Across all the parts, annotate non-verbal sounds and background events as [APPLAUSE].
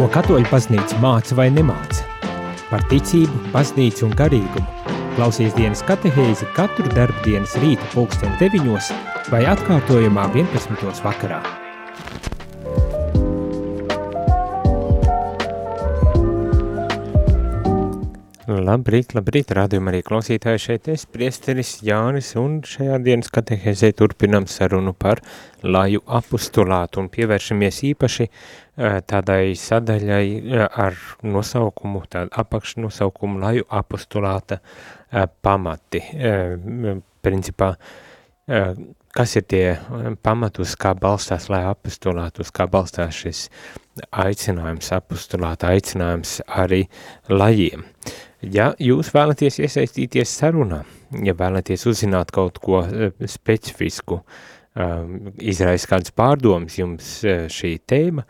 Ko katoļu baznīca māca vai nemāca? Par ticību, baznīcu un garīgumu. Klausies dienas katehēzi katru darba dienas rīta pulksten 9 vai atkārtojumā 11. vakarā. Labrīt, labrīt, rādījumā arī klausītāji šeit es, priesteris Jānis, un šajā dienas katehēzē turpinam sarunu par laju apustulātu un pievēršamies īpaši tādai sadaļai ar nosaukumu, tādu apakšnosaukumu laju apustulāta pamati. Principā, kas ir tie pamatus, kā balstās laju apustulātu, uz kā balstās šis aicinājums apustulāta, aicinājums arī lajiem. Ja jūs vēlaties iesaistīties sarunā, ja vēlaties uzzināt kaut ko eh, specifisku, um, izraisa kādas pārdomas jums eh, šī tēma,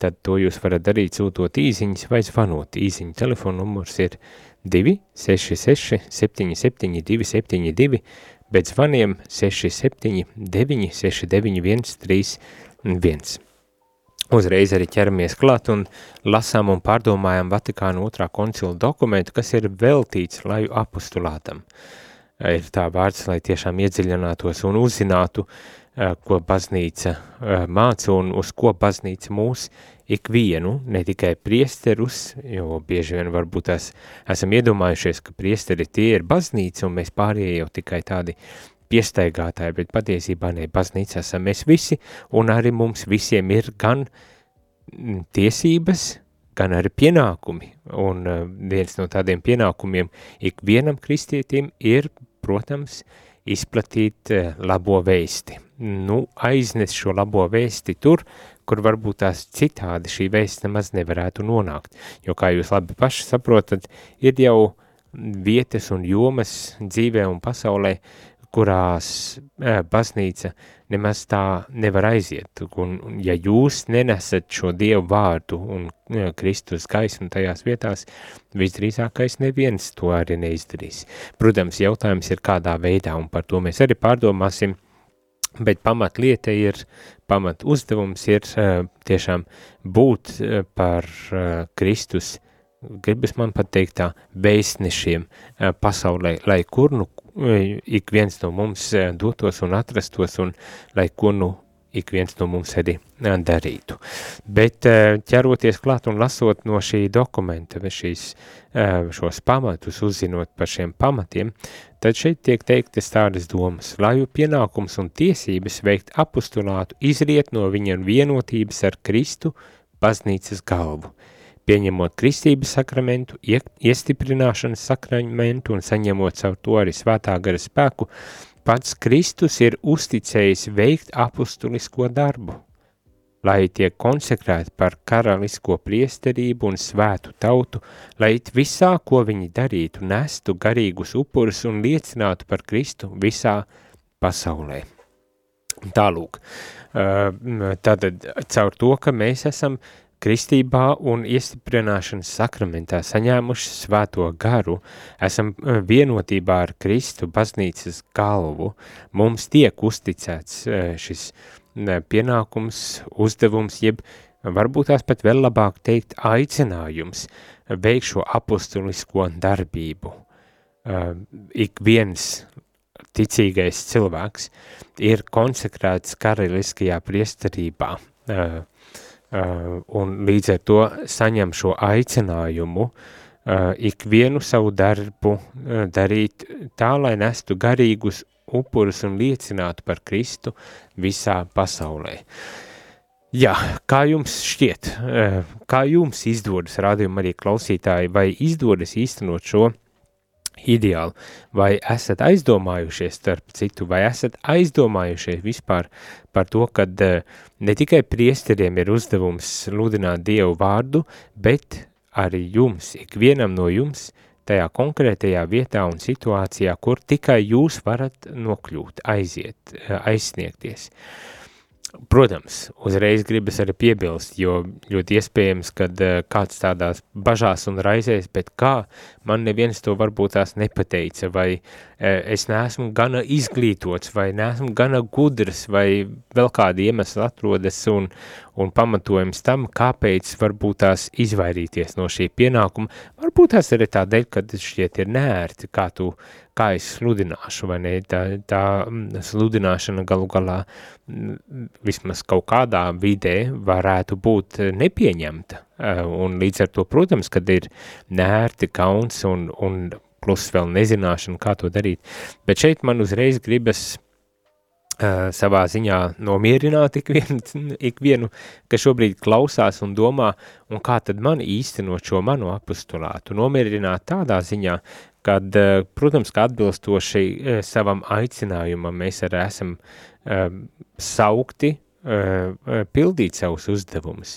tad to jūs varat darīt sūtot īziņas vai zvanot. Īziņa telefona numurs ir 266 77 272, bet zvaniem 67 969 131. Uzreiz arī ķeramies klāt un lasām un pārdomājam Vatikāna otrā koncila dokumentu, kas ir veltīts laju apostulātam. Ir tā vārds, lai tiešām iedziļinātos un uzzinātu, ko baznīca māca un uz ko baznīca mūs ikvienu, ne tikai priesterus, jo bieži vien varbūt tās esam iedomājušies, ka priesteri tie ir baznīca un mēs pārējie jau tikai tādi piestaigātāji, bet patiesībā ne baznīca esam mēs visi, un arī mums visiem ir gan mm, tiesības, gan arī pienākumi, un uh, viens no tādiem pienākumiem ikvienam kristietim ir, protams, izplatīt uh, labo vēsti. Nu, aiznes šo labo vēsti tur, kur varbūt tās citādi šī vēsts nemaz nevarētu nonākt, jo, kā jūs labi paši saprotat, ir jau vietas un jomas dzīvē un pasaulē, kurās eh, baznīca nemaz tā nevar aiziet. Un, ja jūs nenesat šo Dievu vārdu un eh, Kristus gaismu tajās vietās, visdrīzākais neviens to arī neizdarīs. Protams, jautājums ir kādā veidā, un par to mēs arī pārdomāsim, bet pamatlieta ir, pamat uzdevums ir uh, tiešām būt par Kristus gribas man pateikt tā, vēstnešiem pasaulē, lai kur nu ik viens no mums eh, dotos un atrastos un lai ko nu ik viens no mums arī eh, darītu. Bet eh, ķeroties klāt un lasot no šī dokumenta, šīs, šos pamatus, uzzinot par šiem pamatiem, tad šeit tiek teiktas tādas domas, laju pienākums un tiesības veikt apustulātu izriet no viņa vienotības ar Kristu baznīcas galvu – pieņemot kristības sakramentu, iestiprināšanas sakramentu un saņemot savu to arī svētā gara spēku, pats Kristus ir uzticējis veikt apustulisko darbu, lai tiek konsekrēti par karalisko priesterību un svētu tautu, lai visā, ko viņi darītu, nestu garīgus upurus un liecinātu par Kristu visā pasaulē. Tālūk, tātad caur to, ka mēs esam kristībā un iestiprināšanas sakramentā saņēmuši svēto garu, esam eh, vienotībā ar Kristu baznīcas galvu, mums tiek uzticēts eh, šis pienākums, uzdevums, jeb varbūt tās pat vēl labāk teikt aicinājums veikt šo apustulisko darbību. Eh, ik viens ticīgais cilvēks ir konsekrēts karaliskajā priesterībā, un līdz ar to saņem šo aicinājumu uh, ikvienu savu darbu uh, darīt tā, lai nestu garīgus upurus un liecinātu par Kristu visā pasaulē. Jā, kā jums šķiet, kā jums izdodas rādījuma arī klausītāji, vai izdodas īstenot šo ideāli, vai esat aizdomājušies starp citu, vai esat aizdomājušies vispār par to, ka eh, ne tikai priesteriem ir uzdevums sludināt Dievu vārdu, bet arī jums, ikvienam no jums, tajā konkrētajā vietā un situācijā, kur tikai jūs varat nokļūt, aiziet, eh, aizsniegties. Protams, uzreiz gribas arī piebilst, jo ļoti iespējams, ka uh, kāds tādās bažās un raizēs, bet kā man neviens to varbūt tās nepateica, vai uh, es neesmu gana izglītots, vai neesmu gana gudrs, vai vēl kādi iemesli atrodas un, un pamatojums tam, kāpēc varbūt tās izvairīties no šī pienākuma, varbūt tās arī tādēļ, ka šķiet ir nērti, kā tu, kā es sludināšu, vai ne, tā, tā mm, sludināšana galu galā mm, vismaz kaut kādā vidē varētu būt nepieņemta, eh, un līdz ar to, protams, kad ir nērti kauns un, un plus vēl nezināšana, kā to darīt, bet šeit man uzreiz gribas Uh, savā ziņā nomierināt ikvienu, [LAUGHS] ikvienu, kas šobrīd klausās un domā, un kā tad man īstenot šo manu apustulātu. Nomierināt tādā ziņā, kad, uh, protams, ka atbilstoši uh, savam aicinājumam mēs arī esam saukti pildīt savus uzdevumus.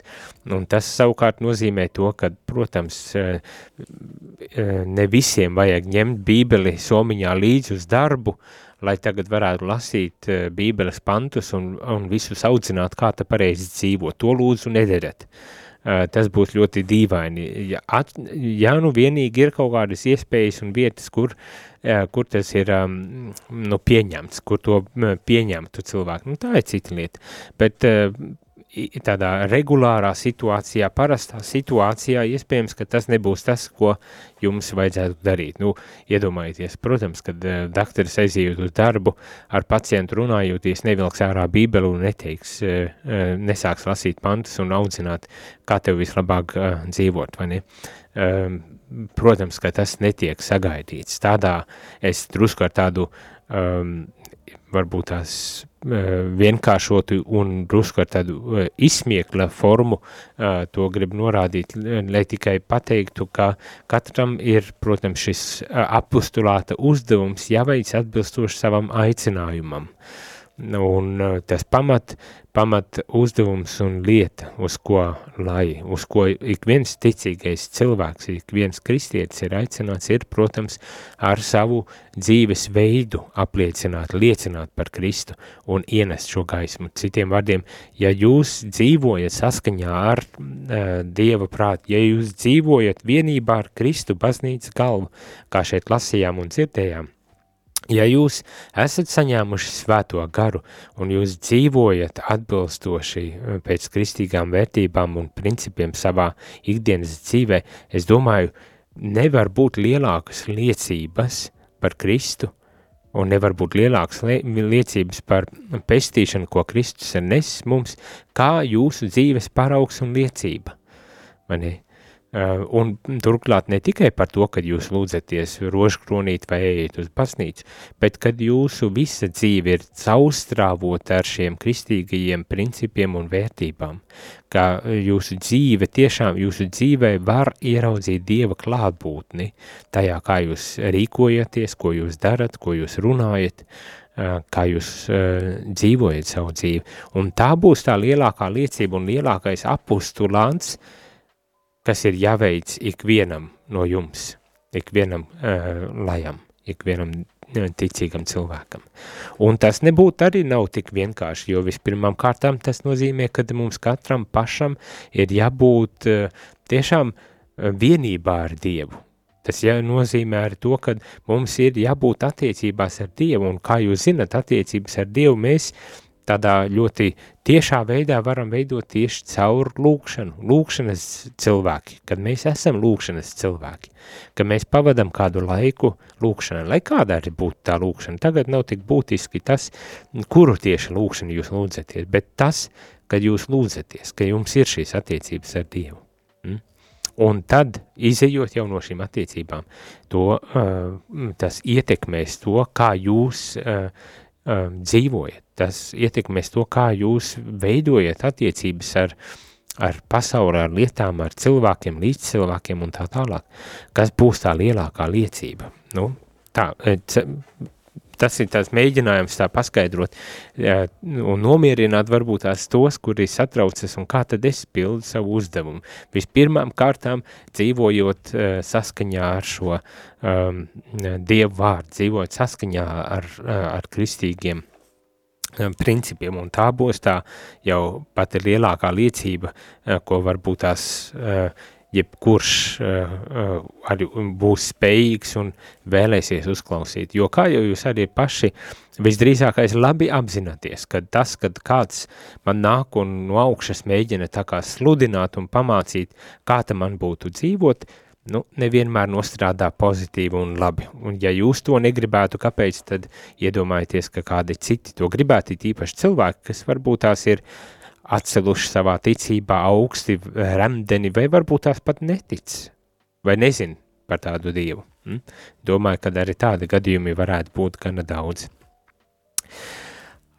Un tas savukārt nozīmē to, ka, protams, ne visiem vajag ņemt bībeli somiņā līdzi uz darbu, lai tagad varētu lasīt bībeles pantus un, un visus audzināt, kā ta pareizi dzīvo. To lūdzu nedariet. Uh, tas būs ļoti dīvaini. Ja, at, ja nu vienīgi ir kaut kādas iespējas un vietas, kur, uh, kur tas ir um, nu, pieņemts, kur to pieņemtu cilvēku, nu, tā ir cita lieta. Bet tādā regulārā situācijā, parastā situācijā, iespējams, ka tas nebūs tas, ko jums vajadzētu darīt. Nu, iedomājieties, protams, kad uh, dakteris aizījot uz darbu, ar pacientu runājoties, nevilks ārā bībeli un neteiks, uh, uh, nesāks lasīt pantus un audzināt, kā tev vislabāk uh, dzīvot, vai ne? Uh, protams, ka tas netiek sagaidīts. Tādā es drusku ar tādu um, varbūt tās vienkāršotu un drusku ar tādu izsmiekla formu to grib norādīt, lai tikai pateiktu, ka katram ir, protams, šis apustulāta uzdevums jāveic atbilstoši savam aicinājumam. Un tas pamat, pamat uzdevums un lieta, uz ko, lai, uz ko ik viens ticīgais cilvēks, ik viens kristietis ir aicināts, ir, protams, ar savu dzīves veidu apliecināt, liecināt par Kristu un ienest šo gaismu. Citiem vārdiem, ja jūs dzīvojat saskaņā ar uh, Dieva prātu, ja jūs dzīvojat vienībā ar Kristu baznīcas galvu, kā šeit lasījām un dzirdējām, Ja jūs esat saņēmuši svēto garu un jūs dzīvojat atbilstoši eh, pēc kristīgām vērtībām un principiem savā ikdienas dzīvē, es domāju, nevar būt lielākas liecības par Kristu un nevar būt lielākas liecības par pestīšanu, ko Kristus ir nesis mums, kā jūsu dzīves paraugs un liecība. Mani, un turklāt ne tikai par to, kad jūs lūdzaties rožkronīt vai ejiet uz pasnīcu, bet kad jūsu visa dzīve ir caurstrāvota ar šiem kristīgajiem principiem un vērtībām, ka jūsu dzīve tiešām, jūsu dzīvē var ieraudzīt Dieva klātbūtni tajā, kā jūs rīkojaties, ko jūs darat, ko jūs runājat, uh, kā jūs uh, dzīvojat savu dzīvi. Un tā būs tā lielākā liecība un lielākais apustulants, uh, kas ir jāveic ikvienam no jums, ikvienam uh, lajam, ikvienam uh, ticīgam cilvēkam. Un tas nebūtu arī nav tik vienkārši, jo vispirmām kārtām tas nozīmē, ka mums katram pašam ir jābūt uh, tiešām uh, vienībā ar Dievu. Tas ja, nozīmē arī to, ka mums ir jābūt attiecībās ar Dievu, un kā jūs zinat, attiecības ar Dievu mēs tādā ļoti tiešā veidā varam veidot tieši caur lūkšanu, lūkšanas cilvēki, kad mēs esam lūkšanas cilvēki, kad mēs pavadam kādu laiku lūkšanai, lai kādā arī būtu tā lūkšana. Tagad nav tik būtiski tas, kuru tieši lūkšanu jūs lūdzaties, bet tas, kad jūs lūdzaties, ka jums ir šīs attiecības ar Dievu. Mm? Un tad, izējot jau no šīm attiecībām, to, uh, tas ietekmēs to, kā jūs uh, um, dzīvojat. Tas ietekmēs to, kā jūs veidojat attiecības ar, ar pasauli, ar lietām, ar cilvēkiem, līdz cilvēkiem un tā tālāk. Kas būs tā lielākā liecība? Nu, tā, e, tas ir tās mēģinājums tā paskaidrot un nomierināt varbūt tās tos, kuri satraucas un kā tad es pildu savu uzdevumu. Vispirmām kārtām dzīvojot uh, saskaņā ar šo um, Dievu vārdu, dzīvojot saskaņā ar, uh, ar kristīgiem principiem, un tā būs tā jau pati lielākā liecība, ko varbūt tās jebkurš arī būs spējīgs un vēlēsies uzklausīt. Jo kā jau jūs arī paši visdrīzākais labi apzināties, ka tas, kad kāds man nāk un no augšas mēģina tā kā sludināt un pamācīt, kā tam man būtu dzīvot, nu, nevienmēr nostrādā pozitīvi un labi. Un ja jūs to negribētu, kāpēc, tad iedomājieties, ka kādi citi to gribētu, tīpaši cilvēki, kas varbūt tās ir atceluši savā ticībā augsti, remdeni, vai varbūt tās pat netic, vai nezin par tādu dievu. Hm? Domāju, ka arī tādi gadījumi varētu būt gana daudz.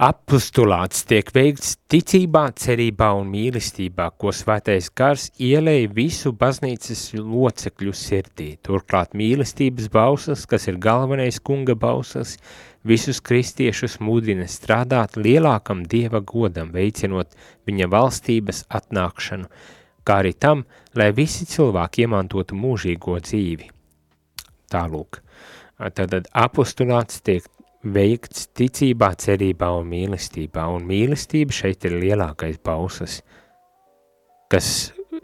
Apostulāts tiek veikts ticībā, cerībā un mīlestībā, ko svētais gars ielēja visu baznīcas locekļu sirdī. Turklāt mīlestības bausas, kas ir galvenais kunga bausas, visus kristiešus mudina strādāt lielākam dieva godam, veicinot viņa valstības atnākšanu, kā arī tam, lai visi cilvēki iemantotu mūžīgo dzīvi. Tālūk. Tātad apostulāts tiek veikts ticībā, cerībā un mīlestībā, un mīlestība šeit ir lielākais bausas, kas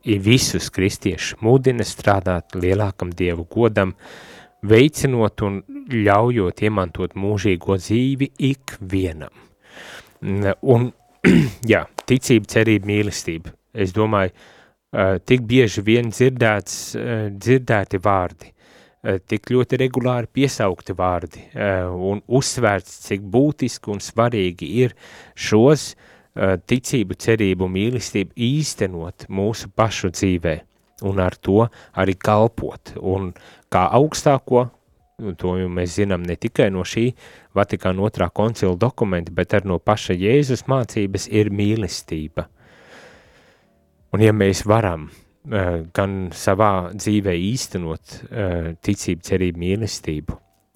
ir visus kristiešus mudina strādāt lielākam Dievu godam, veicinot un ļaujot iemantot mūžīgo dzīvi ikvienam. Un, [CLEARS THROAT] jā, ticība, cerība, mīlestība. Es domāju, tik bieži vien dzirdēts, dzirdēti vārdi – tik ļoti regulāri piesaukti vārdi un uzsvērts, cik būtiski un svarīgi ir šos ticību, cerību, mīlestību īstenot mūsu pašu dzīvē un ar to arī kalpot. Un kā augstāko, to mēs zinām ne tikai no šī Vatikāna otrā koncila dokumenta, bet arī no paša Jēzus mācības ir mīlestība. Un ja mēs varam Eh, gan savā dzīvē īstenot eh, ticību, cerību, mīlestību,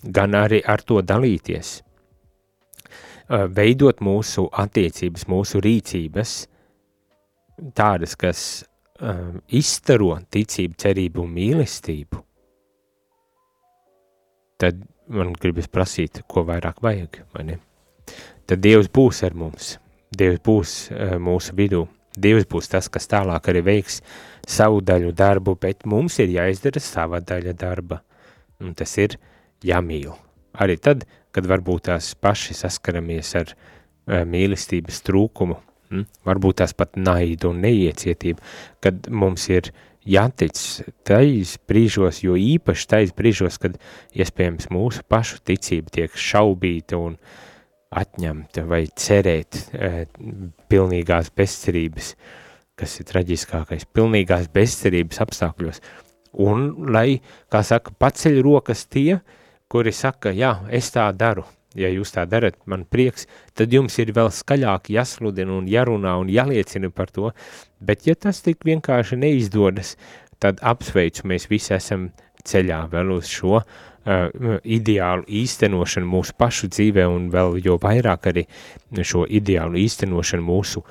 gan arī ar to dalīties, eh, veidot mūsu attiecības, mūsu rīcības, tādas, kas izstaro ticību, cerību un mīlestību, tad man gribas prasīt, ko vairāk vajag, vai ne? Tad Dievs būs ar mums, Dievs būs mūsu vidū, Dievs būs tas, kas tālāk arī veiks savu daļu darbu, bet mums ir jāizdara sava daļa darba, un tas ir jāmīl. Arī tad, kad varbūt tās paši saskaramies ar uh, mīlestības trūkumu, hm? varbūt tās pat naidu un neiecietību, kad mums ir jātic tais brīžos, jo īpaši tais brīžos, kad iespējams mūsu pašu ticība tiek šaubīta un uh, atņemt vai cerēt e, pilnīgās bezcerības, kas ir traģiskākais, pilnīgās bezcerības apstākļos. Un lai, kā saka, paceļ rokas tie, kuri saka, jā, es tā daru, ja jūs tā darat, man prieks, tad jums ir vēl skaļāk jāsludina un jārunā un jāliecina par to, bet ja tas tik vienkārši neizdodas, tad apsveicu, mēs visi esam ceļā vēl uz šo uh, ideālu īstenošanu mūsu pašu dzīvē un vēl jo vairāk arī šo ideālu īstenošanu mūsu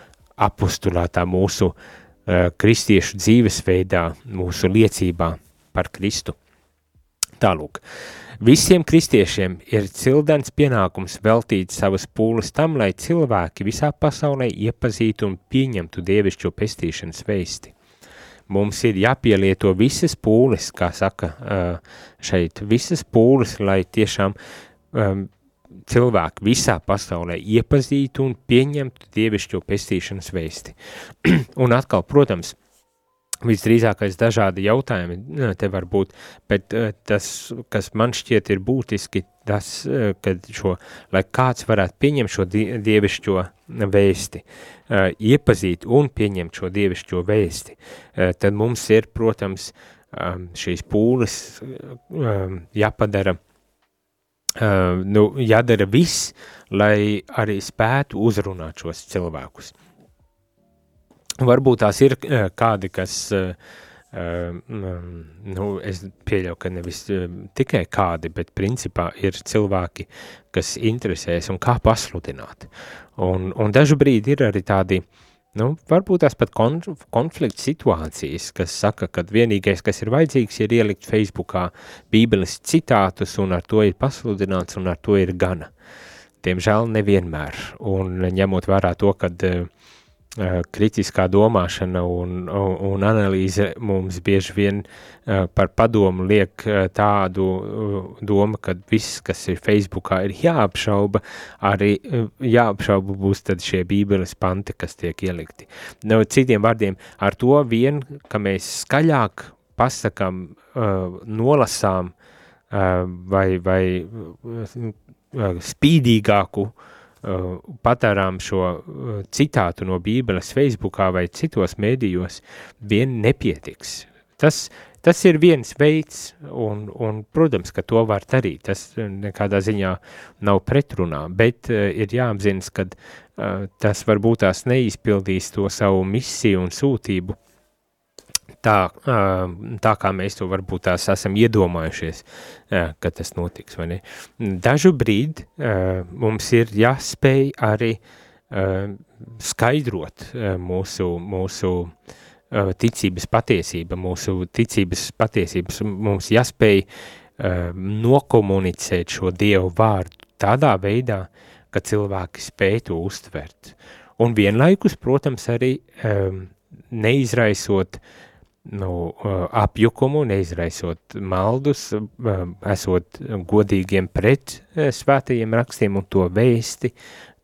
apostulātā, mūsu uh, kristiešu dzīvesveidā, mūsu liecībā par Kristu. Tālūk, visiem kristiešiem ir cildens pienākums veltīt savas pūles tam, lai cilvēki visā pasaulē iepazītu un pieņemtu dievišķo pestīšanas veisti mums ir jāpielieto visas pūles, kā saka šeit, visas pūles, lai tiešām cilvēki visā pasaulē iepazītu un pieņemtu dievišķo pestīšanas veisti. [CLEARS THROAT] un atkal, protams, visdrīzākais dažādi jautājumi te var būt, bet tas, kas man šķiet ir būtiski, tas, kad šo, lai kāds varētu pieņemt šo dievišķo vēsti, iepazīt un pieņemt šo dievišķo vēsti, tad mums ir, protams, šīs pūles jāpadara, nu, jādara viss, lai arī spētu uzrunāt šos cilvēkus. Varbūt tās ir kādi, kas uh, Uh, nu, es pieļauju, ka nevis tikai kādi, bet principā ir cilvēki, kas interesēs un kā pasludināt. Un, un dažu brīdi ir arī tādi, nu, varbūt tās pat konf konflikts situācijas, kas saka, ka vienīgais, kas ir vajadzīgs, ir ielikt Facebookā bībeles citātus un ar to ir pasludināts un ar to ir gana. Tiemžēl nevienmēr, un ņemot vērā to, kad uh, kritiskā domāšana un, un, analīze mums bieži vien par padomu liek tādu domu, ka viss, kas ir Facebookā, ir jāapšauba, arī jāapšauba būs tad šie bībeles panti, kas tiek ielikti. No, citiem vārdiem, ar to vien, ka mēs skaļāk pasakam, nolasām vai, vai spīdīgāku Uh, patērām šo uh, citātu no Bībeles Facebookā vai citos mēdījos, vien nepietiks. Tas, tas ir viens veids, un, un, protams, ka to var darīt. Tas nekādā ziņā nav pretrunā, bet uh, ir jāapzinas, ka uh, tas varbūt tās neizpildīs to savu misiju un sūtību, tā, tā kā mēs to varbūt tās esam iedomājušies, ka tas notiks. Dažu brīdi mums ir jāspēj arī skaidrot mūsu, mūsu ticības patiesība, mūsu ticības patiesības, mums jāspēj nokomunicēt šo Dievu vārdu tādā veidā, ka cilvēki spēj to uztvert. Un vienlaikus, protams, arī um, neizraisot uh, nu, apjukumu, neizraisot maldus, esot godīgiem pret svētajiem rakstiem un to vēsti,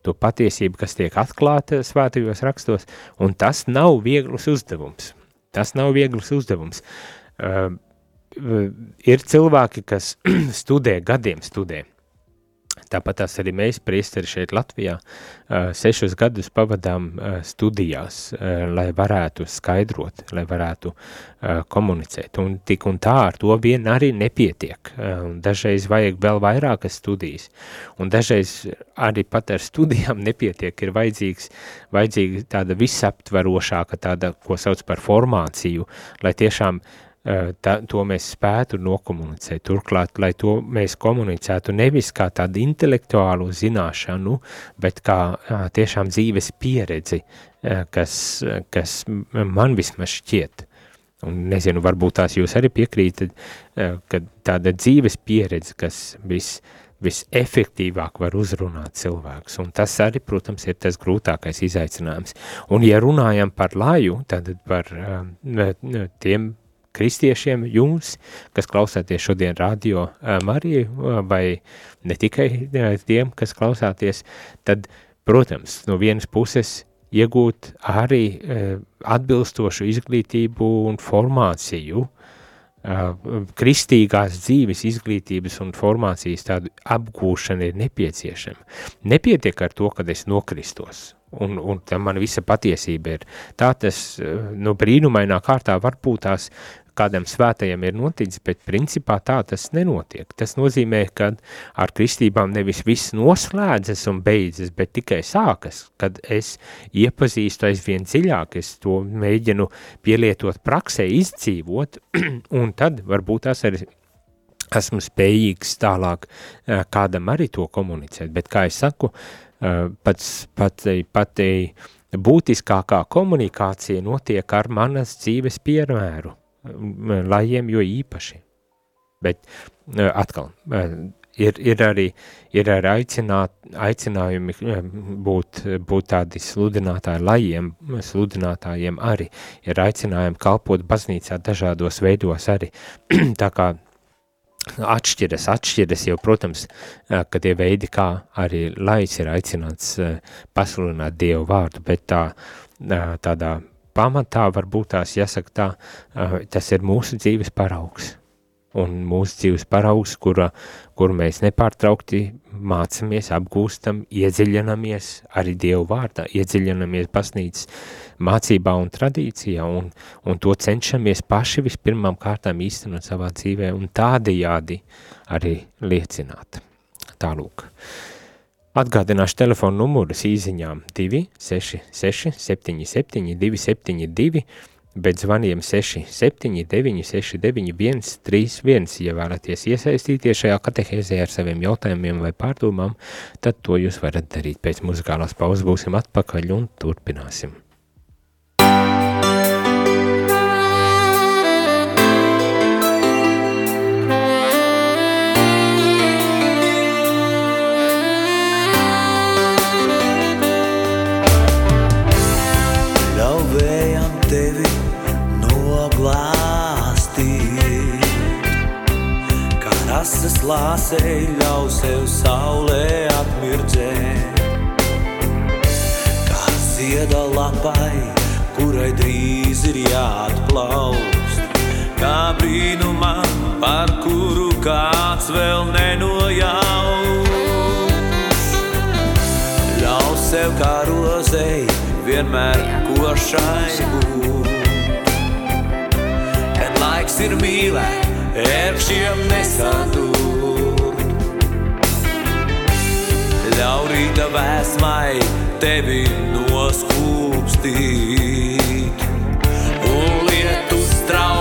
to patiesību, kas tiek atklāta svētajos rakstos, un tas nav viegls uzdevums. Tas nav viegls uzdevums. Ir cilvēki, kas [CLEARS THROAT] studē, gadiem studē, Tāpat arī mēs, priesteri šeit Latvijā, sešus gadus pavadām studijās, lai varētu skaidrot, lai varētu komunicēt. Un tik un tā ar to vien arī nepietiek. Dažreiz vajag vēl vairākas studijas. Un dažreiz arī pat ar studijām [LAUGHS] nepietiek. Ir vajadzīgs, vajadzīga tāda visaptverošāka, tāda, ko sauc par formāciju, lai tiešām uh, tā, to mēs spētu nokomunicēt. Turklāt, lai to mēs komunicētu nevis kā tādu intelektuālu zināšanu, bet kā tiešām dzīves pieredzi, kas, kas man vismaz šķiet. Un nezinu, varbūt tās jūs arī piekrītat, ka tāda dzīves pieredze, kas vis, visefektīvāk var uzrunāt cilvēkus. Un tas arī, protams, ir tas grūtākais izaicinājums. Un ja runājam par laju, tad par tiem kristiešiem, jums, kas klausāties šodien radio Mariju, vai ne tikai tiem, kas klausāties, tad, protams, no vienas puses iegūt arī atbilstošu izglītību un formāciju, kristīgās dzīves izglītības un formācijas tādu apgūšana ir nepieciešama. Nepietiek ar to, kad es nokristos, un, un tam man visa patiesība ir. Tā tas, nu, brīnumainā kārtā varbūt tās kādam svētajam ir noticis, bet principā tā tas nenotiek. Tas nozīmē, ka ar kristībām nevis viss noslēdzas un beidzas, bet tikai sākas, kad es iepazīstu aizvien dziļāk, es to mēģinu pielietot praksē, izdzīvot, [CLEARS THROAT] un tad varbūt tas arī esmu spējīgs tālāk kādam arī to komunicēt, bet kā es saku, pats, pati, pati būtiskākā komunikācija notiek ar manas dzīves piemēru lajiem jo īpaši. Bet atkal, ir, ir arī, ir arī aicināt, aicinājumi būt, būt tādi sludinātāji lajiem, sludinātājiem arī, ir aicinājumi kalpot baznīcā dažādos veidos arī, [CLEARS THROAT] tā kā atšķiras, atšķiras jau, protams, ka tie veidi, kā arī laics ir aicināts pasludināt Dievu vārdu, bet tā, tādā pamatā varbūt tās jāsaka tā, tas ir mūsu dzīves paraugs. Un mūsu dzīves paraugs, kura, kur mēs nepārtraukti mācamies, apgūstam, iedziļinamies arī Dievu vārdā, iedziļinamies pasnīcas mācībā un tradīcijā, un, un to cenšamies paši vispirmām kārtām īstenot savā dzīvē, un tādējādi arī liecināt. Tālūk. Atgādināšu telefonu numurus īziņām 266 77 272, bet zvaniem 679 691 31. Ja vēlaties iesaistīties šajā katehēzē ar saviem jautājumiem vai pārdomām, tad to jūs varat darīt. Pēc muzikālās pauzes būsim atpakaļ un turpināsim. klāsē ļauj sev saulē atmirdzēt. Kā zieda lapai, kurai drīz ir jāatplaust, kā brīnumam, par kuru kāds vēl nenojaus. Ļauj sev kā rozei vienmēr košai būt, kad laiks ir mīlēt ērkšķiem nesadūr. Ļaurīta vēsmai tevi noskūpstīt un lietu strauji.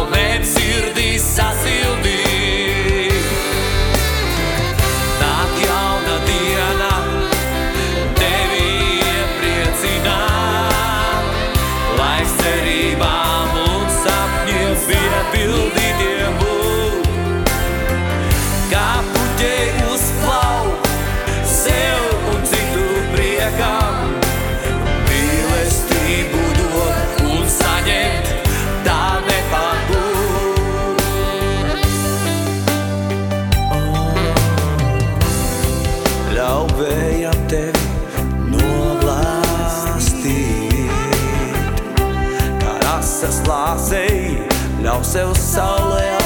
seu solo.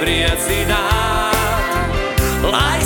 iepriecināt, lai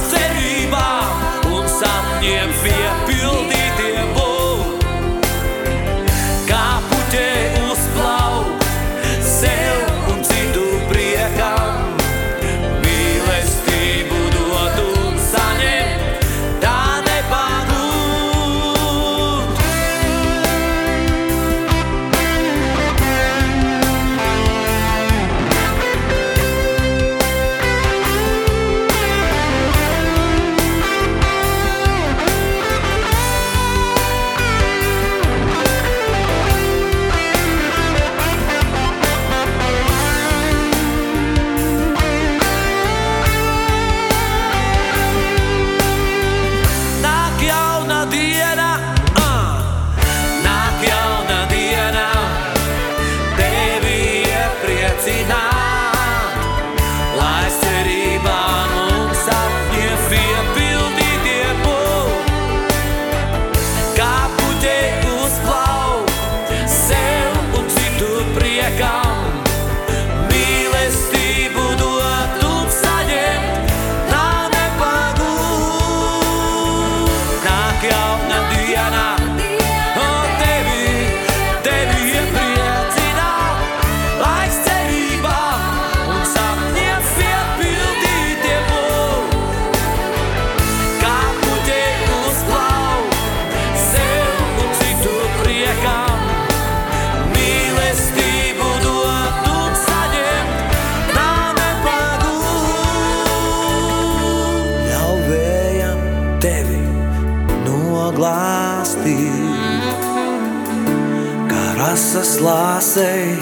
slāsei,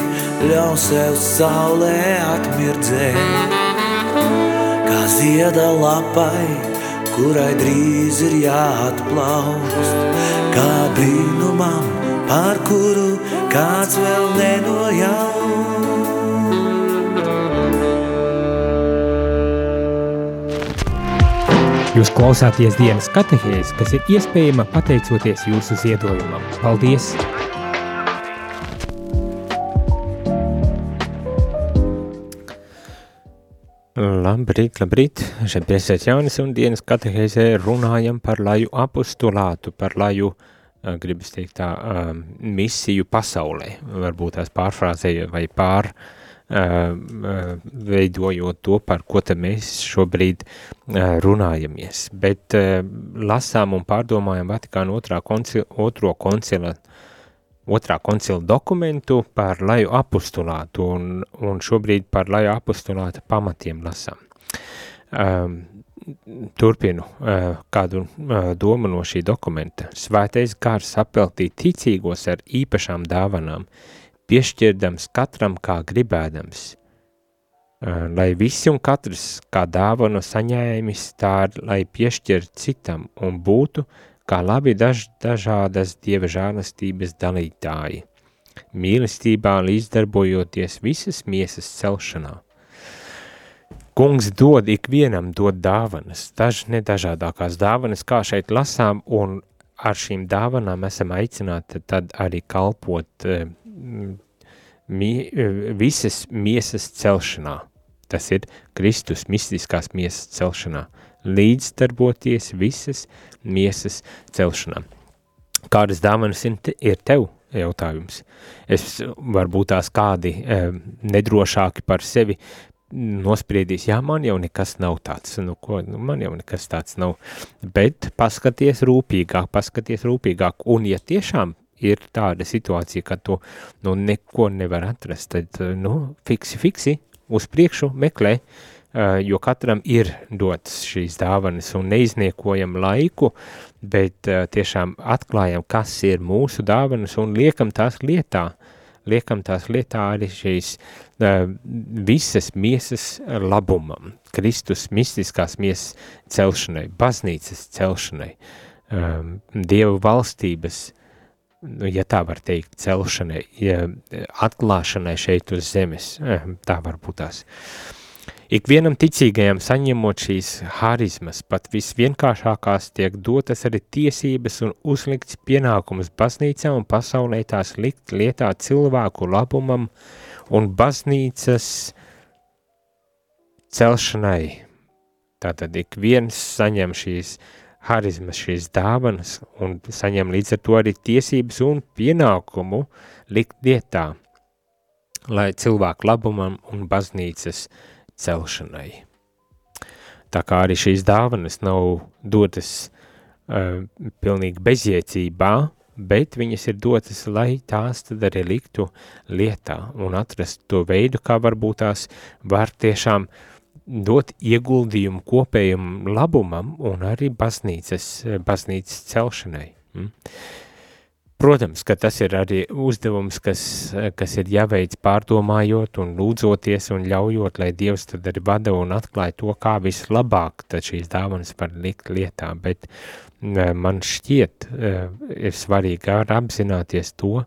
ļauj sev saulē atmirdzēt. Kā zieda lapai, kurai drīz ir jāatplaust, kā brīnumam, par kuru kāds vēl nenojaut. Jūs klausāties dienas katehēs, kas ir iespējama pateicoties jūsu ziedojumam. Paldies! Labrīt, labrīt! Šeit priesēs Jānis un dienas katehēzē runājam par laju apostulātu, par laju, eh, gribas teikt tā, ehm, misiju pasaulē. Varbūt tās pārfrāzēja vai pār ehm, eh, veidojot to, par ko te mēs šobrīd eh, runājamies. Bet lasām un pārdomājam Vatikāna otrā koncila, otro koncila otrā koncila dokumentu par laju apostulātu un, un šobrīd par laju apostulāta pamatiem lasām. Um, turpinu uh, kādu uh, domu no šī dokumenta. Svētais gars apeltīt ticīgos ar īpašām dāvanām, piešķirdams katram kā gribēdams, uh, lai visi un katrs kā dāvanu saņēmis tā, lai piešķir citam un būtu kā labi daž, dažādas dieva žēlastības dalītāji, mīlestībā līdzdarbojoties visas miesas celšanā. Kungs dod ikvienam dod dāvanas, daž nedažādākās dāvanas, kā šeit lasām, un ar šīm dāvanām esam aicināti tad arī kalpot uh, mi, uh, visas miesas celšanā. Tas ir Kristus mistiskās miesas celšanā, līdzdarboties visas miesas celšanā. Kādas dāvanas ir tev? Jautājums. Es varbūt tās kādi e, nedrošāki par sevi nospriedīs, jā, man jau nekas nav tāds, nu, ko, nu, man jau nekas tāds nav, bet paskaties rūpīgāk, paskaties rūpīgāk, un ja tiešām ir tāda situācija, ka tu, nu, neko nevar atrast, tad, nu, fiksi, fiksi, uz priekšu meklē, jo katram ir dotas šīs dāvanas un neizniekojam laiku, bet tiešām atklājam, kas ir mūsu dāvanas un liekam tās lietā, liekam tās lietā arī šīs uh, visas miesas labumam, Kristus mistiskās miesas celšanai, baznīcas celšanai, um, Dievu valstības, nu, ja tā var teikt, celšanai, atklāšanai šeit uz zemes, tā var būt tās. Uh, Ikvienam ticīgajam saņemot šīs harizmas, pat visvienkāršākās tiek dotas arī tiesības un uzlikts pienākums baznīcā un pasaulē tās likt lietā cilvēku labumam un baznīcas celšanai. Tātad ik viens saņem šīs harizmas, šīs dāvanas un saņem līdz ar to arī tiesības un pienākumu likt lietā, lai cilvēku labumam un baznīcas celšanai celšanai. Tā kā arī šīs dāvanas nav dotas uh, pilnīgi bezjēcībā, bet viņas ir dotas, lai tās tad arī liktu lietā un atrast to veidu, kā varbūt tās var tiešām dot ieguldījumu kopējam labumam un arī baznīcas, baznīcas celšanai. Mm. Protams, ka tas ir arī uzdevums, kas, kas ir jāveic pārdomājot un lūdzoties un ļaujot, lai Dievs tad arī vada un atklāja to, kā vislabāk tad šīs dāvanas var likt lietā, bet man šķiet ir svarīgi arī apzināties to,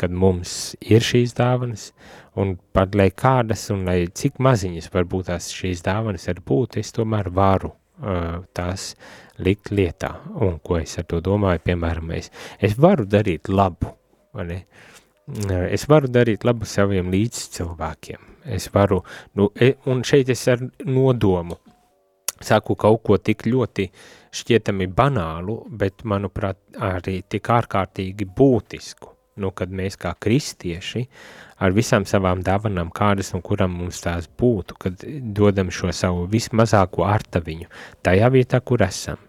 kad mums ir šīs dāvanas, un pat lai kādas un lai cik maziņas varbūt tās šīs dāvanas ir būt, es tomēr varu tās likt lietā. Un ko es ar to domāju, piemēram, es, es varu darīt labu, vai ne? Es varu darīt labu saviem līdzcilvēkiem. Es varu, nu, e, un šeit es ar nodomu saku kaut ko tik ļoti šķietami banālu, bet, manuprāt, arī tik ārkārtīgi būtisku nu, kad mēs kā kristieši ar visām savām dāvanām, kādas un kuram mums tās būtu, kad dodam šo savu vismazāko artaviņu tajā vietā, kur esam.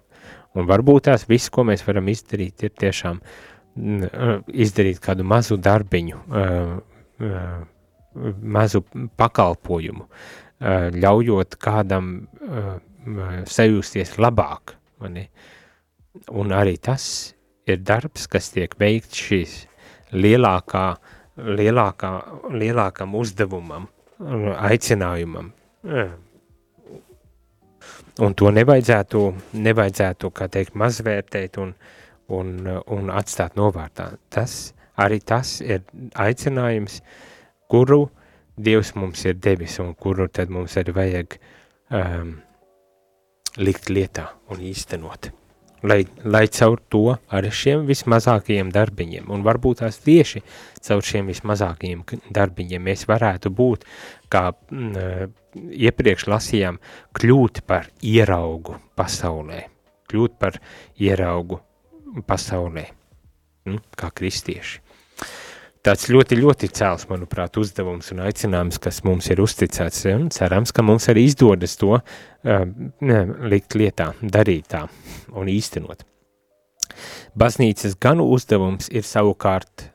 Un varbūt tās viss, ko mēs varam izdarīt, ir tiešām mm, izdarīt kādu mazu darbiņu, mazu pakalpojumu, ļaujot kādam sajūsties labāk. Un arī tas ir darbs, kas tiek veikts šīs lielākā, lielākā, lielākam uzdevumam, aicinājumam. Un to nevajadzētu, nevajadzētu kā teikt, mazvērtēt un, un, un atstāt novārtā. Tas, arī tas ir aicinājums, kuru Dievs mums ir devis un kuru tad mums arī vajag um, likt lietā un īstenot lai, lai caur to ar šiem vismazākajiem darbiņiem, un varbūt tās tieši caur šiem vismazākajiem darbiņiem mēs varētu būt, kā m, mm, iepriekš lasījām, kļūt par ieraugu pasaulē, kļūt par ieraugu pasaulē. mm, kā kristieši. Tāds ļoti, ļoti cēls, manuprāt, uzdevums un aicinājums, kas mums ir uzticēts, un cerams, ka mums arī izdodas to uh, likt lietā, darīt tā un īstenot. Baznīcas ganu uzdevums ir savukārt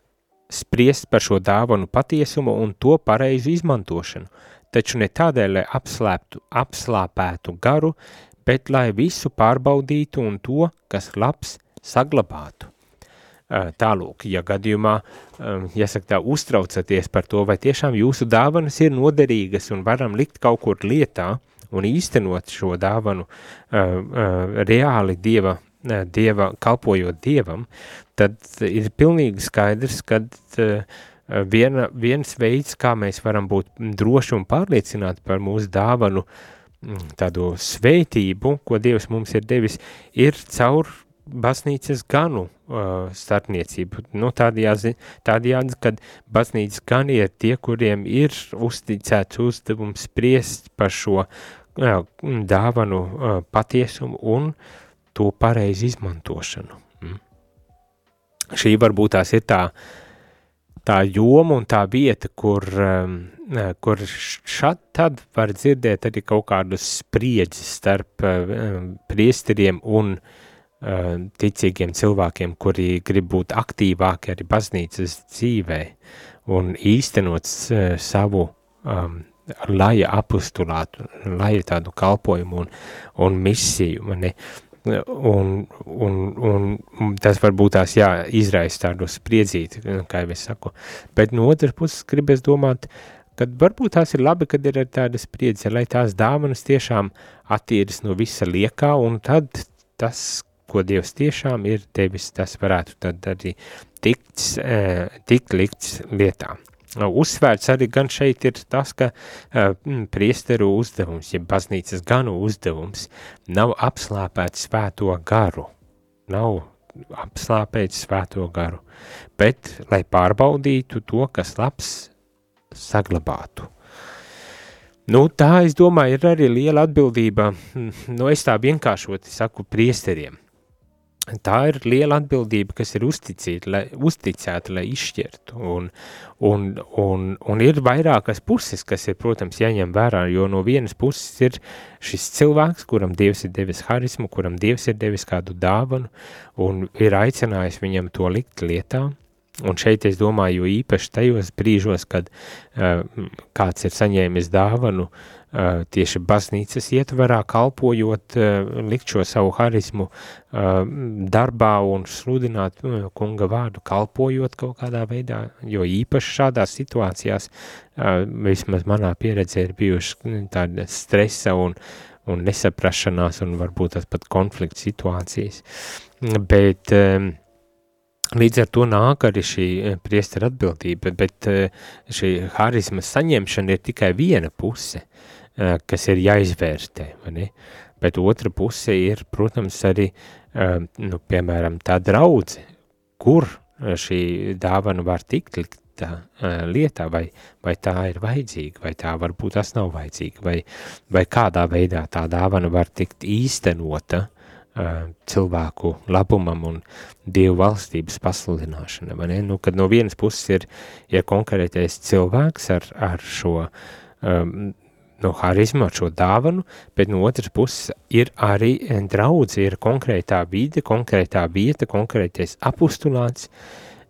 spriest par šo dāvanu patiesumu un to pareizu izmantošanu, taču ne tādēļ, lai apslēptu, apslāpētu garu, bet lai visu pārbaudītu un to, kas labs, saglabātu. Tālūk, ja gadījumā, jāsaka tā, uztraucaties par to, vai tiešām jūsu dāvanas ir noderīgas un varam likt kaut kur lietā un īstenot šo dāvanu reāli Dieva dieva, kalpojot dievam, tad ir pilnīgi skaidrs, ka viena, viens veids, kā mēs varam būt droši un pārliecināti par mūsu dāvanu, tādu sveitību, ko Dievs mums ir devis, ir caur baznīcas ganu uh, starpniecību. Nu, tādējādi, tādējādi, kad baznīcas gani ir tie, kuriem ir uzticēts uzdevums spriest par šo uh, dāvanu uh, patiesumu un uh, to pareizi izmantošanu. Mm. Šī varbūt tās ir tā, tā joma un tā vieta, kur, um, kur šad tad var dzirdēt arī kaut kādus spriedzes starp um, priesteriem un um, ticīgiem cilvēkiem, kuri grib būt aktīvāki arī baznīcas dzīvē un īstenot uh, savu um, laja apustulātu, laja tādu kalpojumu un, un misiju, ne? un, un, un tas varbūt tās, jā, izraisa tādu spriedzīti, kā jau es saku, bet no otras puses gribas domāt, kad varbūt tās ir labi, kad ir tāda spriedze, lai tās dāvanas tiešām attīras no visa liekā, un tad tas, ko Dievs tiešām ir devis, tas varētu tad arī tikt, eh, likts lietām. Uzsvērts arī gan šeit ir tas, ka uh, priesteru uzdevums, ja baznīcas ganu uzdevums nav apslāpēt svēto garu, nav apslāpēt svēto garu, bet lai pārbaudītu to, kas labs, saglabātu. Nu, tā, es domāju, ir arī liela atbildība, nu, es tā vienkāršoti saku priesteriem – tā ir liela atbildība, kas ir uzticīta, lai, uzticēta, lai izšķirtu, un, un, un, un ir vairākas puses, kas ir, protams, jāņem vērā, jo no vienas puses ir šis cilvēks, kuram Dievs ir devis harismu, kuram Dievs ir devis kādu dāvanu, un ir aicinājis viņam to likt lietā, un šeit es domāju, īpaši tajos brīžos, kad uh, kāds ir saņēmis dāvanu, uh, tieši baznīcas ietverā, kalpojot, eh, likt šo savu harismu eh, darbā un sludināt kunga vārdu, kalpojot kaut kādā veidā, jo īpaši šādās situācijās, vismaz manā pieredzē ir bijuši tāda stresa un, un nesaprašanās un varbūt tas pat konflikts situācijas, bet Līdz ar to nāk arī šī priestera atbildība, bet šī harizmas saņemšana ir tikai viena puse. Uh, Eh, kas ir jāizvērtē? Bet otra puse ir, protams, arī, eh, nu, piemēram, tā draudze, kur eh, šī dāvana var tikt liktā lietā, vai, vai tā ir vajadzīga, vai tā varbūt tas nav vajadzīga, vai, vai kādā veidā tā dāvana var tikt īstenota cilvēku labumam un dievu valstības pasludināšana? Nu, kad no vienas puses ir, ir konkrētais cilvēks ar, ar šo um, no harizmu, ar šo dāvanu, bet no otras puses ir arī draudz, ir konkrētā vide, konkrētā vieta, konkrētais apustulāts,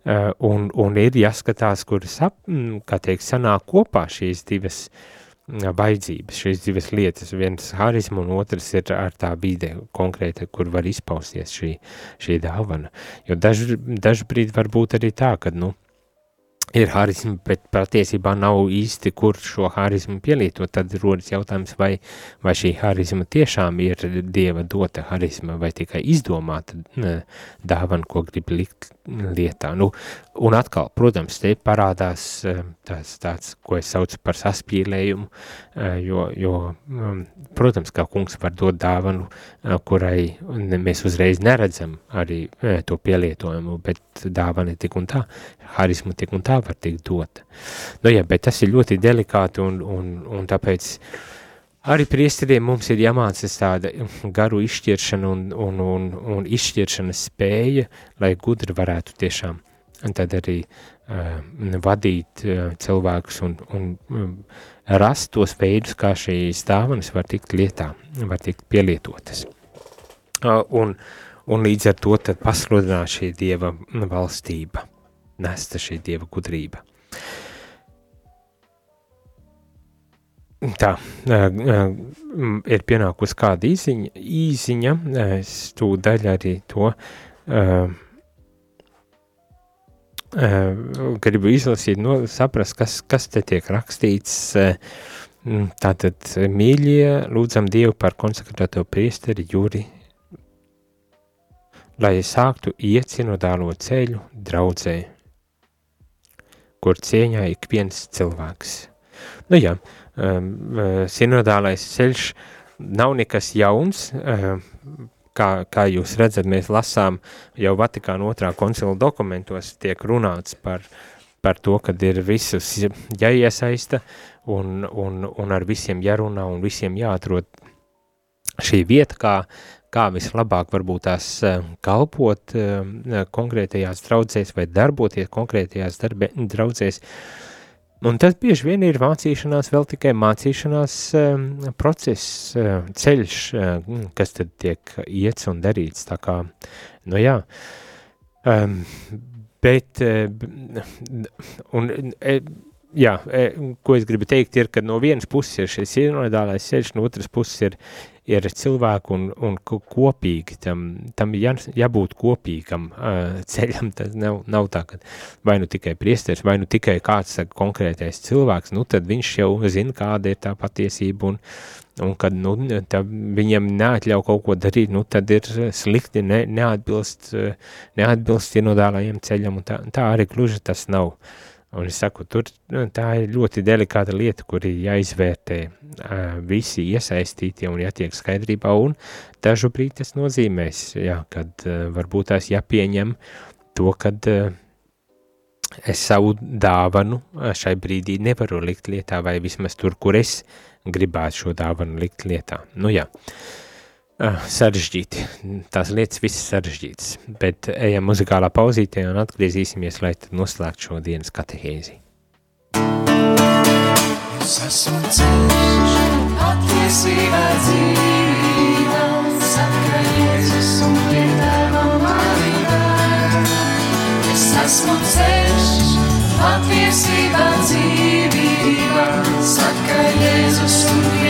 uh, un, un ir jāskatās, kuras, ap, kā teikt, sanāk kopā šīs divas vajadzības, šīs divas lietas, viens harizmu un otrs ir ar tā vide konkrēta, kur var izpausties šī, šī dāvana. Jo daž, dažbrīd var būt arī tā, ka, nu, ir harizma, bet patiesībā nav īsti, kur šo harizmu pielietot, tad rodas jautājums, vai, vai šī harizma tiešām ir Dieva dota harizma, vai tikai izdomāta dāvana, ko grib likt lietā. Nu, un atkal, protams, te parādās eh, tāds, tāds, ko es saucu par saspīlējumu, eh, jo, jo mm, protams, kā kungs var dot dāvanu, eh, kurai mēs uzreiz neredzam arī to pielietojumu, bet dāvana tik un tā, harizma tik un tā var tikt dota. Nu jā, bet tas ir ļoti delikāti un, un, un tāpēc Arī priesteriem mums ir jāmācās tāda garu izšķiršana un, un, un, un izšķiršanas spēja, lai gudri varētu tiešām un tad arī uh, vadīt uh, cilvēkus un, un um, rast tos veidus, kā šīs dāvanas var tikt lietā, var tikt pielietotas. Uh, un, un līdz ar to tad pasludināt šī Dieva valstība, nesta šī Dieva gudrība. Tā, ir pienākusi kāda īziņa, īziņa es tūdaļ arī to uh, gribu izlasīt, no, saprast, kas, kas te tiek rakstīts. Tātad, mīļie, lūdzam Dievu par konsekrēto priesteri Juri, lai sāktu iet sinodālo ceļu draudzē, kur cieņā ik viens cilvēks. Nu jā, uh, um, sinodālais ceļš nav nekas jauns, um, kā, kā jūs redzat, mēs lasām jau Vatikāna otrā koncila dokumentos tiek runāts par, par to, kad ir visus jāiesaista un, un, un ar visiem jārunā un visiem jāatrod šī vieta, kā, kā vislabāk varbūt tās kalpot konkrētajās draudzēs vai darboties konkrētajās darbe, draudzēs, Un tas bieži vien ir mācīšanās, vēl tikai mācīšanās um, process, ceļš, kas tad tiek iets un darīts. Tā kā, nu jā, um, bet, un, jā, ko es gribu teikt, ir, ka no vienas puses ir šis ierodālais ceļš, no otras puses ir, ir cilvēku un, un kopīgi, tam, tam jā, jābūt kopīgam uh, ceļam, tas nav, nav tā, ka vai nu tikai priesteris, vai nu tikai kāds saka, konkrētais cilvēks, nu tad viņš jau zina, kāda ir tā patiesība un, un kad nu, viņam neatļauj kaut ko darīt, nu tad ir slikti, ne, neatbilst, neatbilst ienodālajiem ceļam un tā, tā arī gluži tas nav. Uh, Un es saku, tur nu, tā ir ļoti delikāta lieta, kur ir jāizvērtē visi iesaistītie un jātiek skaidrībā, un dažu brīdi tas nozīmēs, jā, kad varbūt tās jāpieņem to, kad es savu dāvanu šai brīdī nevaru likt lietā, vai vismaz tur, kur es gribētu šo dāvanu likt lietā. Nu jā. Uh, sarežģīti. Tās lietas viss sarežģītas, bet ejam muzikālā pauzītē un atgriezīsimies, lai noslēgtu šo dienas katehēzi. Es esmu ceļš, patiesībā dzīvība, saka Jēzus un piedāvā manībā. Es esmu ceļš, patiesībā dzīvība, saka Jēzus un piedāvā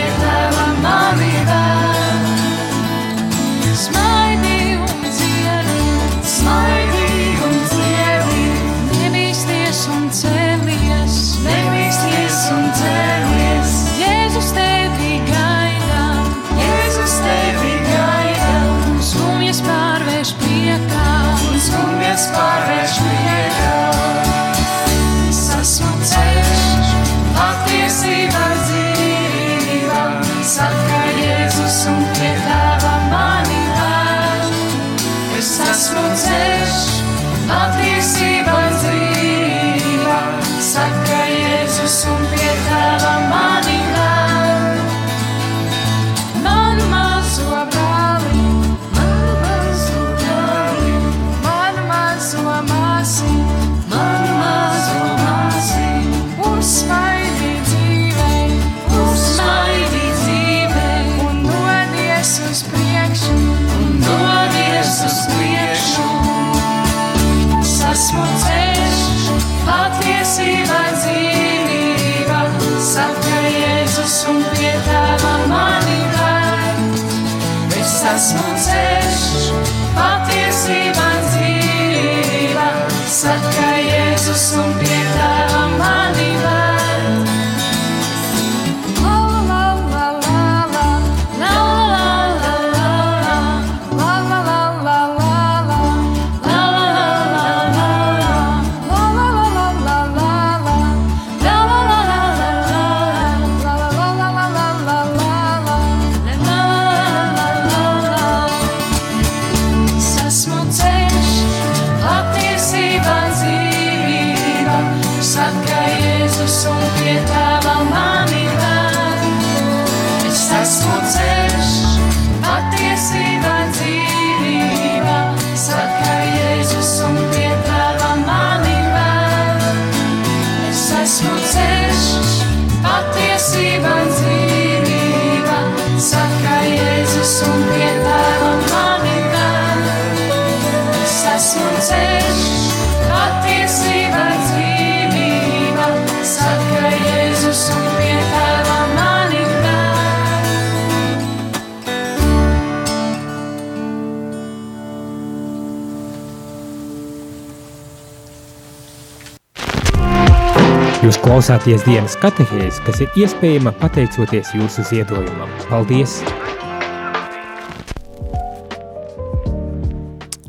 klausāties dienas katehēs, kas ir iespējama pateicoties jūsu ziedojumam. Paldies!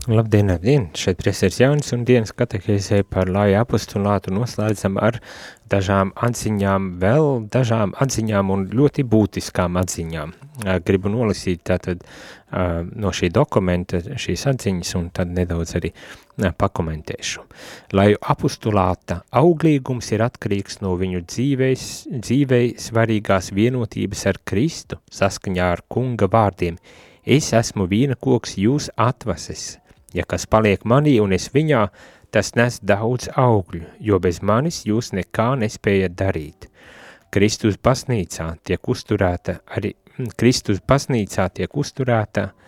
Labdien, labdien! Šeit priesteris Jānis un dienas katehēzē par lāju apostulātu noslēdzam ar dažām atziņām, vēl dažām atziņām un ļoti būtiskām atziņām. Gribu nolasīt tātad no šī dokumenta šīs atziņas un tad nedaudz arī pakomentēšu. Lāju apostulāta auglīgums ir atkarīgs no viņu dzīveis, dzīvei svarīgās vienotības ar Kristu saskaņā ar kunga vārdiem. Es esmu vīna koks jūs atvases. Ja kas paliek manī un es viņā, tas nes daudz augļu, jo bez manis jūs nekā nespējat darīt. Kristus pasnīcā tiek uzturēta arī, Kristus pasnīcā tiek uzturēta uh,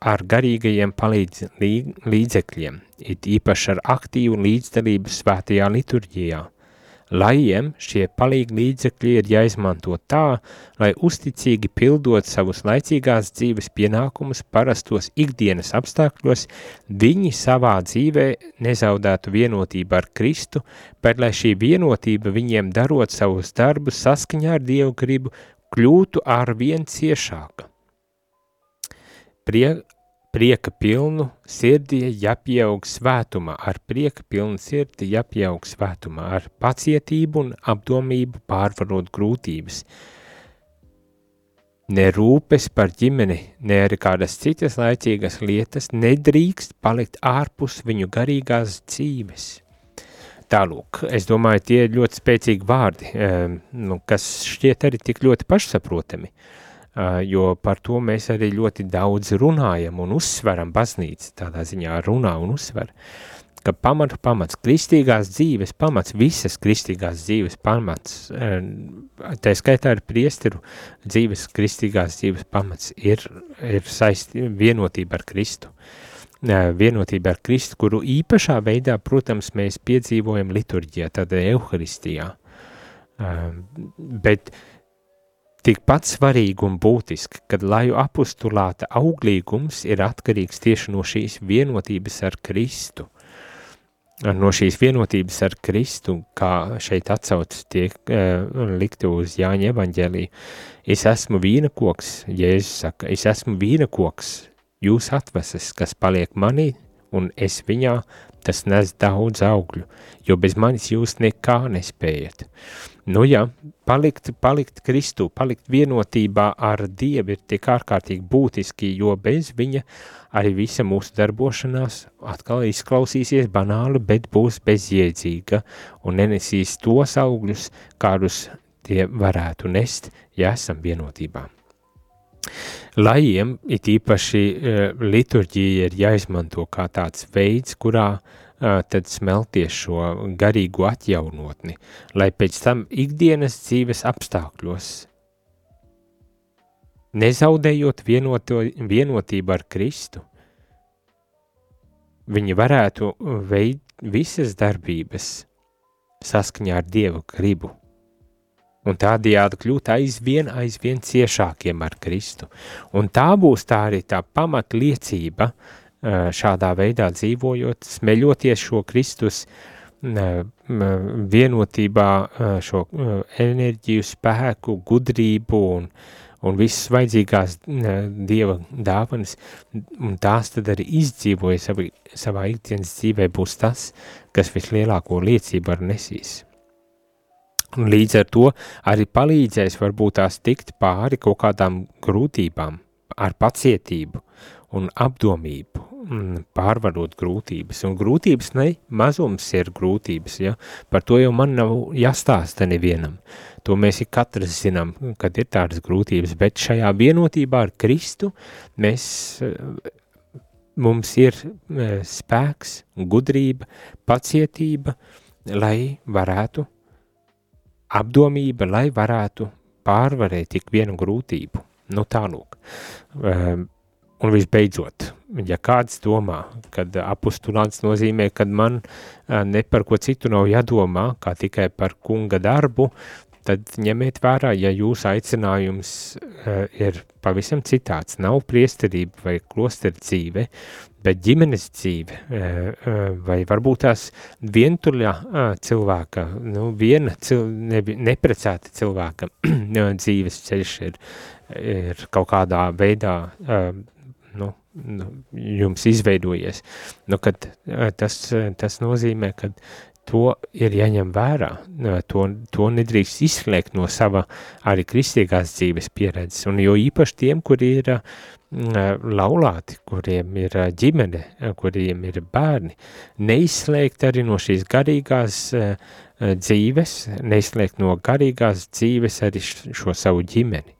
ar garīgajiem palīdz lī- līdzekļiem, it īpaši ar aktīvu līdzdalību svētajā liturģijā. Lajiem šie palīgi līdzekļi ir jāizmanto tā, lai uzticīgi pildot savus laicīgās dzīves pienākumus parastos ikdienas apstākļos, viņi savā dzīvē nezaudētu vienotību ar Kristu, bet lai šī vienotība viņiem darot savus darbus saskaņā ar Dievu gribu, kļūtu ar vien ciešāka. Prie, prieka pilnu sirdi jāpieaug svētumā, ar prieka pilnu sirdi jāpieaug svētumā, ar pacietību un apdomību pārvarot grūtības. Ne rūpes par ģimeni, ne arī kādas citas laicīgas lietas nedrīkst palikt ārpus viņu garīgās dzīves. Tālūk, es domāju, tie ir ļoti spēcīgi vārdi, um, nu, kas šķiet arī tik ļoti pašsaprotami, uh, jo par to mēs arī ļoti daudz runājam un uzsveram baznīca, tādā ziņā runā un uzsver, ka pamatu pamats, kristīgās dzīves pamats, visas kristīgās dzīves pamats, um, tā skaitā ar priesteru dzīves, kristīgās dzīves pamats ir, ir saisti vienotība ar Kristu ā, vienotība ar Kristu, kuru īpašā veidā, protams, mēs piedzīvojam liturģijā, tādā euharistijā. Bet tikpat svarīgi un būtiski, kad laju apustulāta auglīgums ir atkarīgs tieši no šīs vienotības ar Kristu. No šīs vienotības ar Kristu, kā šeit atsaucas tiek uh, likti uz Jāņa evaņģēliju, es esmu vīna koks, Jēzus saka, es esmu vīna koks, jūs atveses, kas paliek manī, un es viņā, tas nes daudz augļu, jo bez manis jūs nekā nespējat. Nu jā, palikt, palikt Kristū, palikt vienotībā ar Dievu ir tik ārkārtīgi būtiski, jo bez viņa arī visa mūsu darbošanās atkal izklausīsies banāli, bet būs bezjēdzīga un nenesīs tos augļus, kādus tie varētu nest, ja esam vienotībā. Lajiem it īpaši uh, liturģija ir jāizmanto kā tāds veids, kurā uh, tad smelties šo garīgo atjaunotni, lai pēc tam ikdienas dzīves apstākļos, nezaudējot vienoto, vienotību ar Kristu, viņi varētu veikt visas darbības saskaņā ar Dievu gribu un tādējādi kļūt aizvien, aizvien ciešākiem ar Kristu. Un tā būs tā arī tā pamatliecība šādā veidā dzīvojot, smeļoties šo Kristus vienotībā, šo enerģiju, spēku, gudrību un, un visas vajadzīgās Dieva dāvanas, un tās tad arī izdzīvoja savā, savā ikdienas dzīvē būs tas, kas vislielāko liecību ar nesīs. Un līdz ar to arī palīdzēs varbūt tās tikt pāri kaut kādām grūtībām ar pacietību un apdomību, pārvarot grūtības. Un grūtības ne mazums ir grūtības, ja? par to jau man nav jāstāsta nevienam. To mēs ik katrs zinām, kad ir tādas grūtības, bet šajā vienotībā ar Kristu mēs, mums ir spēks, gudrība, pacietība, lai varētu, apdomība, lai varētu pārvarēt ik vienu grūtību. Nu tālūk. Un visbeidzot, ja kāds domā, kad apustulāns nozīmē, kad man ne par ko citu nav jādomā, kā tikai par kunga darbu, tad ņemiet vērā, ja jūsu aicinājums uh, ir pavisam citāds, nav priesterība vai klostera dzīve, bet ģimenes dzīve, uh, uh, vai varbūt tās vientuļā uh, cilvēka, nu, viena cil, ne, neprecēta cilvēka [CLEARS THROAT] dzīves ceļš ir, ir kaut kādā veidā, uh, nu, nu, jums izveidojies, nu, kad uh, tas, tas nozīmē, kad to ir jāņem vērā, to, to nedrīkst izslēgt no sava arī kristīgās dzīves pieredzes, un jo īpaši tiem, kuri ir laulāti, kuriem ir ģimene, kuriem ir bērni, neizslēgt arī no šīs garīgās dzīves, neizslēgt no garīgās dzīves arī šo savu ģimeni.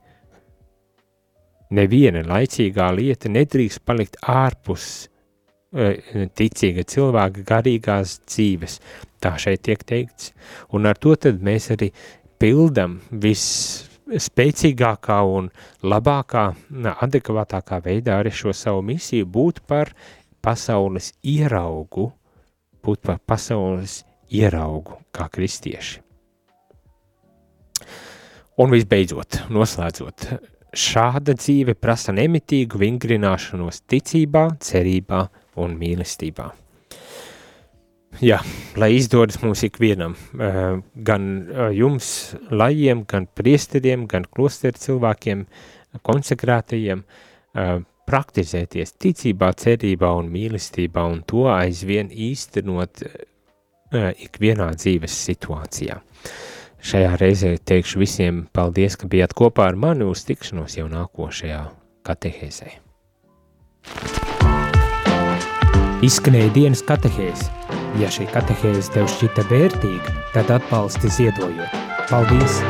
Neviena laicīgā lieta nedrīkst palikt ārpus ticīga cilvēka garīgās dzīves. Tā šeit tiek teikts. Un ar to tad mēs arī pildam visspēcīgākā un labākā, adekvātākā veidā arī šo savu misiju būt par pasaules ieraugu, būt par pasaules ieraugu kā kristieši. Un visbeidzot, noslēdzot, šāda dzīve prasa nemitīgu vingrināšanos ticībā, cerībā, un mīlestībā. Jā, lai izdodas mums ikvienam, eh, gan eh, jums, lajiem, gan priesteriem, gan klosteru cilvēkiem, konsekrētajiem, eh, praktizēties ticībā, cerībā un mīlestībā un to aizvien īstenot ikvienā dzīves situācijā. Šajā reizē teikšu visiem paldies, ka bijāt kopā ar mani uz tikšanos jau nākošajā katehēzē. Izskanēja dienas katehēze. Ja šī katehēze tev šķita vērtīga, tad atbalsti ziedojot. Paldies!